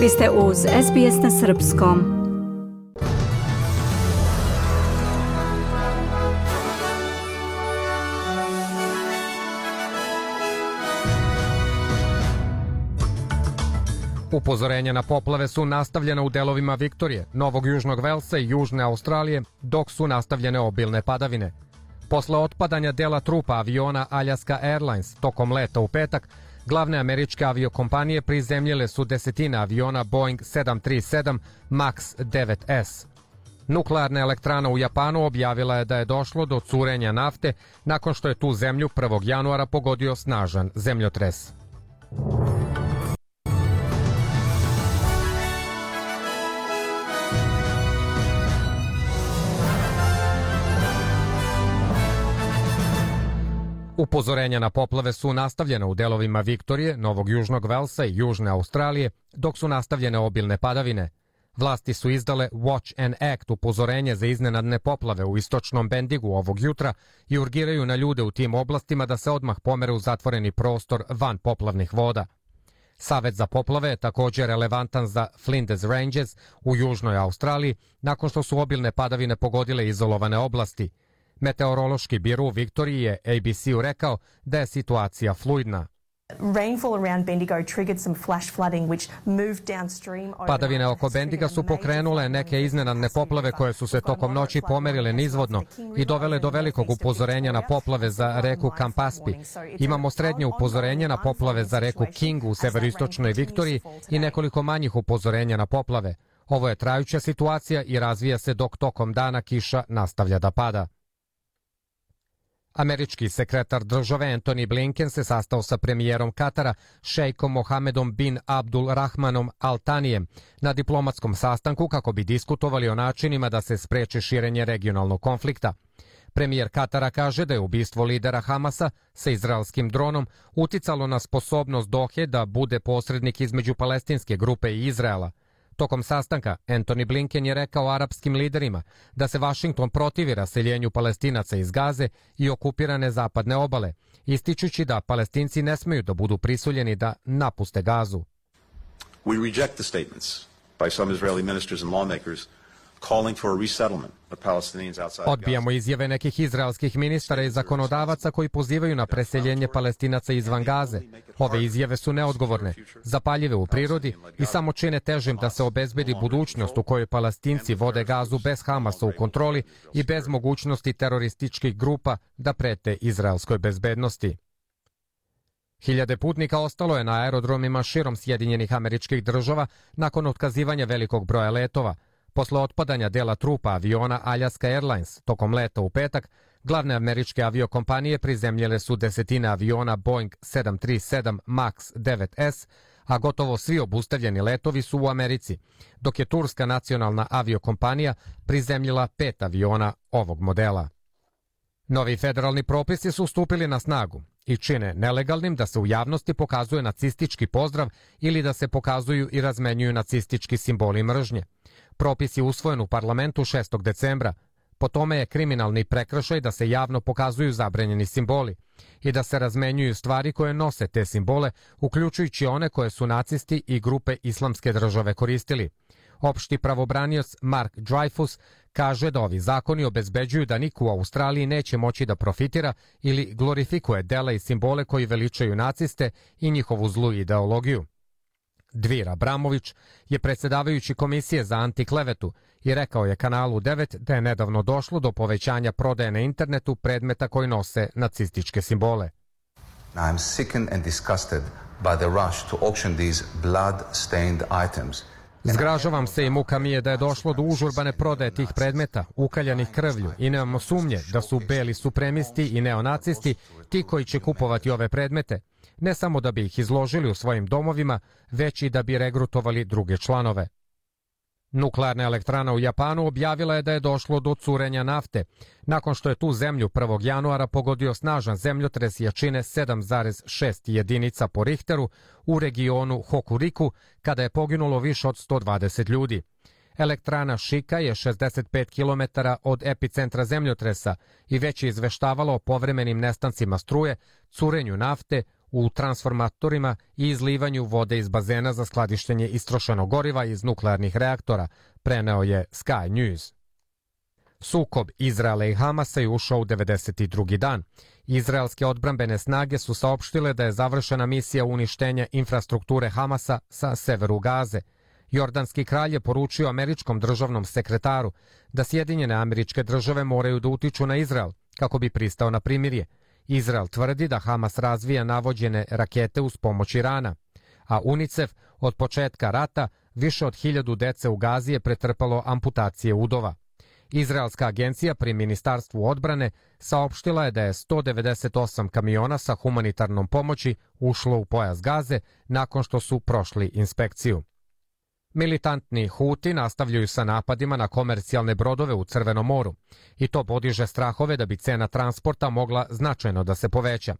Vi ste uz SBS na Srpskom. Upozorenja na poplave su nastavljena u delovima Viktorije, Novog Južnog Velsa i Južne Australije, dok su nastavljene obilne padavine. Posle otpadanja dela trupa aviona Aljaska Airlines tokom leta u petak, Glavne američke aviokompanije prizemljile su desetine aviona Boeing 737 MAX 9S. Nuklearna elektrana u Japanu objavila je da je došlo do curenja nafte nakon što je tu zemlju 1. januara pogodio snažan zemljotres. Upozorenja na poplave su nastavljene u delovima Viktorije, Novog Južnog Velsa i Južne Australije, dok su nastavljene obilne padavine. Vlasti su izdale Watch and Act upozorenje za iznenadne poplave u istočnom Bendigu ovog jutra i urgiraju na ljude u tim oblastima da se odmah pomere u zatvoreni prostor van poplavnih voda. Savet za poplave je također relevantan za Flinders Ranges u Južnoj Australiji nakon što su obilne padavine pogodile izolovane oblasti – Meteorološki biro u Viktoriji je ABC-u rekao da je situacija fluidna. Padavine oko Bendiga su pokrenule neke iznenadne poplave koje su se tokom noći pomerile nizvodno i dovele do velikog upozorenja na poplave za reku Kampaspi. Imamo srednje upozorenje na poplave za reku King u severoistočnoj Viktoriji i nekoliko manjih upozorenja na poplave. Ovo je trajuća situacija i razvija se dok tokom dana kiša nastavlja da pada. Američki sekretar države Anthony Blinken se sastao sa premijerom Katara, šejkom Mohamedom bin Abdul Rahmanom Altanijem na diplomatskom sastanku kako bi diskutovali o načinima da se spreče širenje regionalnog konflikta. Premijer Katara kaže da je ubistvo lidera Hamasa sa izraelskim dronom uticalo na sposobnost Dohe da bude posrednik između palestinske grupe i Izraela. Tokom sastanka, Anthony Blinken je rekao arapskim liderima da se Vašington protivi raseljenju palestinaca iz Gaze i okupirane zapadne obale, ističući da palestinci ne smeju da budu prisuljeni da napuste Gazu. We reject the statements by some Israeli ministers and lawmakers calling for a resettlement Odbijamo izjave nekih izraelskih ministara i zakonodavaca koji pozivaju na preseljenje palestinaca izvan Gaze. Ove izjave su neodgovorne, zapaljive u prirodi i samo čine težim da se obezbedi budućnost u kojoj palestinci vode Gazu bez Hamasa u kontroli i bez mogućnosti terorističkih grupa da prete izraelskoj bezbednosti. Hiljade putnika ostalo je na aerodromima širom Sjedinjenih američkih država nakon otkazivanja velikog broja letova – Posle otpadanja dela trupa aviona Aljaska Airlines tokom leta u petak, glavne američke aviokompanije prizemljele su desetine aviona Boeing 737 MAX 9S, a gotovo svi obustavljeni letovi su u Americi, dok je turska nacionalna aviokompanija prizemljila pet aviona ovog modela. Novi federalni propisi su stupili na snagu i čine nelegalnim da se u javnosti pokazuje nacistički pozdrav ili da se pokazuju i razmenjuju nacistički simboli mržnje. Propis je usvojen u parlamentu 6. decembra. Po tome je kriminalni prekršaj da se javno pokazuju zabranjeni simboli i da se razmenjuju stvari koje nose te simbole, uključujući one koje su nacisti i grupe islamske države koristili. Opšti pravobranioc Mark Dreyfus kaže da ovi zakoni obezbeđuju da niko u Australiji neće moći da profitira ili glorifikuje dela i simbole koji veličaju naciste i njihovu zlu ideologiju. Dvir Abramović je predsedavajući komisije za antiklevetu i rekao je kanalu 9 da je nedavno došlo do povećanja prodaje na internetu predmeta koji nose nacističke simbole. I am sickened and disgusted by the rush to auction these blood-stained items – Zgražavam se i muka mi je da je došlo do užurbane prodaje tih predmeta, ukaljanih krvlju i nemamo sumnje da su beli supremisti i neonacisti ti koji će kupovati ove predmete, ne samo da bi ih izložili u svojim domovima, već i da bi regrutovali druge članove. Nuklearna elektrana u Japanu objavila je da je došlo do curenja nafte, nakon što je tu zemlju 1. januara pogodio snažan zemljotres jačine 7,6 jedinica po Richteru u regionu Hokuriku, kada je poginulo više od 120 ljudi. Elektrana Šika je 65 km od epicentra zemljotresa i već je izveštavalo o povremenim nestancima struje, curenju nafte, u transformatorima i izlivanju vode iz bazena za skladištenje istrošenog goriva iz nuklearnih reaktora, preneo je Sky News. Sukob Izraela i Hamasa je ušao u 92. dan. Izraelske odbrambene snage su saopštile da je završena misija uništenja infrastrukture Hamasa sa severu Gaze. Jordanski kralj je poručio američkom državnom sekretaru da Sjedinjene američke države moraju da utiču na Izrael kako bi pristao na primirje. Izrael tvrdi da Hamas razvija navođene rakete uz pomoć Irana, a UNICEF od početka rata više od hiljadu dece u Gazi je pretrpalo amputacije udova. Izraelska agencija pri Ministarstvu odbrane saopštila je da je 198 kamiona sa humanitarnom pomoći ušlo u pojas Gaze nakon što su prošli inspekciju. Militantni Huti nastavljaju sa napadima na komercijalne brodove u Crvenom moru i to podiže strahove da bi cena transporta mogla značajno da se poveća.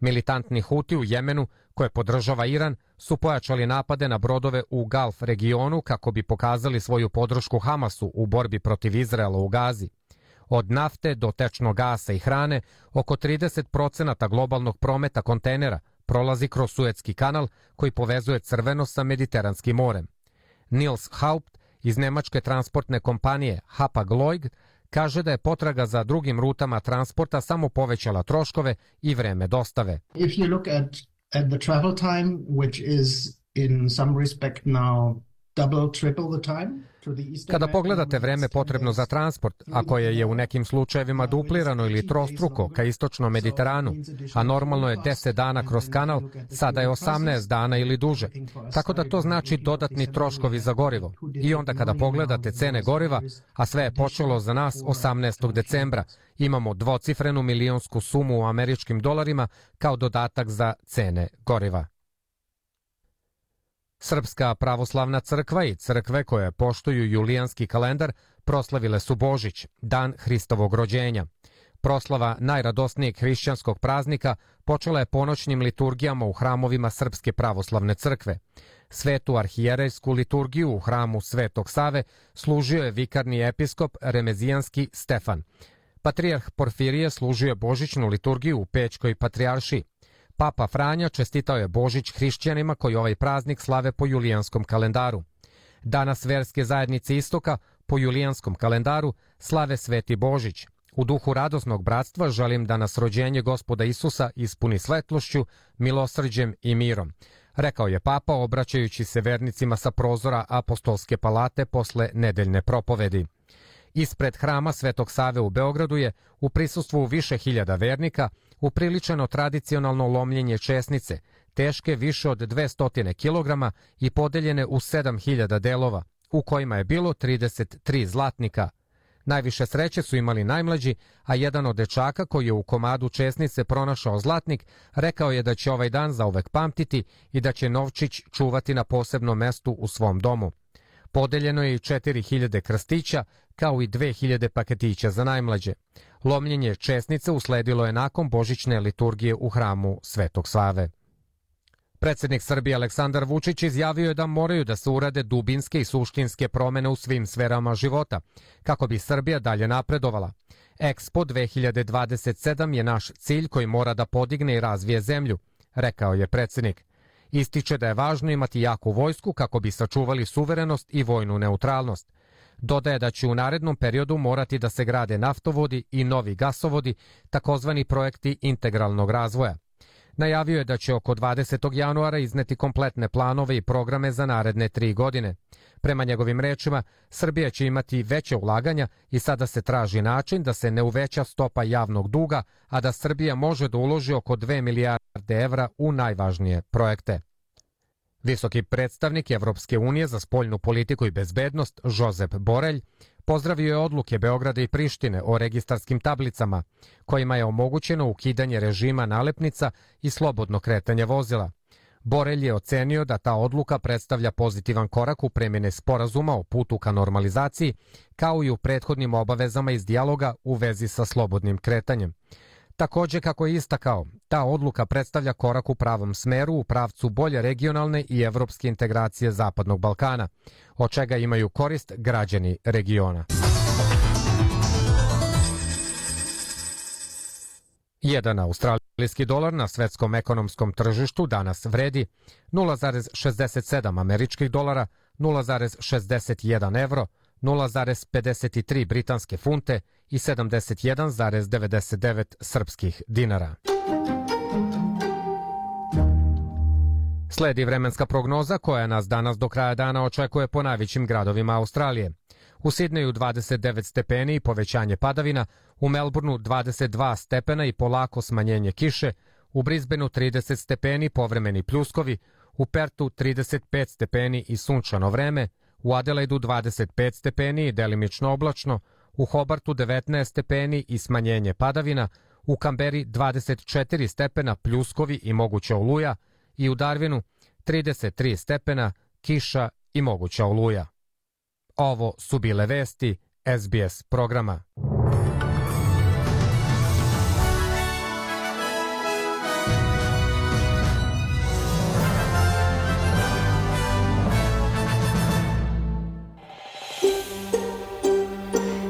Militantni Huti u Jemenu, koje podržava Iran, su pojačali napade na brodove u Galf regionu kako bi pokazali svoju podršku Hamasu u borbi protiv Izraela u Gazi. Od nafte do tečnog gasa i hrane, oko 30% globalnog prometa kontejnera prolazi kroz Suetski kanal koji povezuje Crveno sa Mediteranskim morem. Nils Haupt iz nemačke transportne kompanije Hapag-Lloyd kaže da je potraga za drugim rutama transporta samo povećala troškove i vreme dostave. If you look at, at the travel time, which is in some respect now double, triple the time, Kada pogledate vreme potrebno za transport, a koje je u nekim slučajevima duplirano ili trostruko ka istočnom Mediteranu, a normalno je 10 dana kroz kanal, sada je 18 dana ili duže. Tako da to znači dodatni troškovi za gorivo. I onda kada pogledate cene goriva, a sve je počelo za nas 18. decembra, imamo dvocifrenu milionsku sumu u američkim dolarima kao dodatak za cene goriva. Srpska pravoslavna crkva i crkve koje poštuju julijanski kalendar proslavile su Božić, dan Hristovog rođenja. Proslava najradosnijeg hrišćanskog praznika počela je ponoćnim liturgijama u hramovima Srpske pravoslavne crkve. Svetu arhijerejsku liturgiju u hramu Svetog Save služio je vikarni episkop Remezijanski Stefan. Patrijarh Porfirije služio je božićnu liturgiju u Pećkoj patrijaršiji. Papa Franja čestitao je Božić hrišćanima koji ovaj praznik slave po julijanskom kalendaru. Danas verske zajednice Istoka po julijanskom kalendaru slave Sveti Božić. U duhu radosnog bratstva želim da nas rođenje gospoda Isusa ispuni svetlošću, milosrđem i mirom. Rekao je papa obraćajući se vernicima sa prozora apostolske palate posle nedeljne propovedi. Ispred hrama Svetog Save u Beogradu je, u prisustvu više hiljada vernika, upriličeno tradicionalno lomljenje česnice, teške više od 200 kg i podeljene u 7000 delova, u kojima je bilo 33 zlatnika. Najviše sreće su imali najmlađi, a jedan od dečaka koji je u komadu česnice pronašao zlatnik, rekao je da će ovaj dan zauvek pamtiti i da će Novčić čuvati na posebnom mestu u svom domu. Podeljeno je i 4000 krstića, kao i 2000 paketića za najmlađe. Lomljenje česnice usledilo je nakon božićne liturgije u hramu Svetog Save. Predsednik Srbije Aleksandar Vučić izjavio je da moraju da se urade dubinske i suštinske promene u svim sferama života, kako bi Srbija dalje napredovala. Expo 2027 je naš cilj koji mora da podigne i razvije zemlju, rekao je predsednik. Ističe da je važno imati jaku vojsku kako bi sačuvali suverenost i vojnu neutralnost. Dodaje da će u narednom periodu morati da se grade naftovodi i novi gasovodi, takozvani projekti integralnog razvoja. Najavio je da će oko 20. januara izneti kompletne planove i programe za naredne tri godine. Prema njegovim rečima, Srbija će imati veće ulaganja i sada se traži način da se ne uveća stopa javnog duga, a da Srbija može da uloži oko 2 milijarde evra u najvažnije projekte. Visoki predstavnik Evropske unije za spoljnu politiku i bezbednost, Jozep Borelj, pozdravio je odluke Beograda i Prištine o registarskim tablicama, kojima je omogućeno ukidanje režima nalepnica i slobodno kretanje vozila. Borelj je ocenio da ta odluka predstavlja pozitivan korak u premjene sporazuma o putu ka normalizaciji, kao i u prethodnim obavezama iz dijaloga u vezi sa slobodnim kretanjem. Takođe, kako je istakao, ta odluka predstavlja korak u pravom smeru u pravcu bolje regionalne i evropske integracije Zapadnog Balkana, od čega imaju korist građani regiona. Jedan australijski dolar na svetskom ekonomskom tržištu danas vredi 0,67 američkih dolara, 0,61 evro, 0,53 britanske funte i 71,99 srpskih dinara. Sledi vremenska prognoza koja nas danas do kraja dana očekuje po najvećim gradovima Australije. U Sidneju 29 stepeni i povećanje padavina, u Melbourneu 22 stepena i polako smanjenje kiše, u Brisbaneu 30 stepeni povremeni pljuskovi, u Pertu 35 stepeni i sunčano vreme, u Adelaidu 25 stepeni i delimično oblačno, u Hobartu 19 stepeni i smanjenje padavina, u Kamberi 24 stepena pljuskovi i moguća oluja i u Darwinu 33 stepena, kiša i moguća oluja. Ovo su bile vesti SBS programa.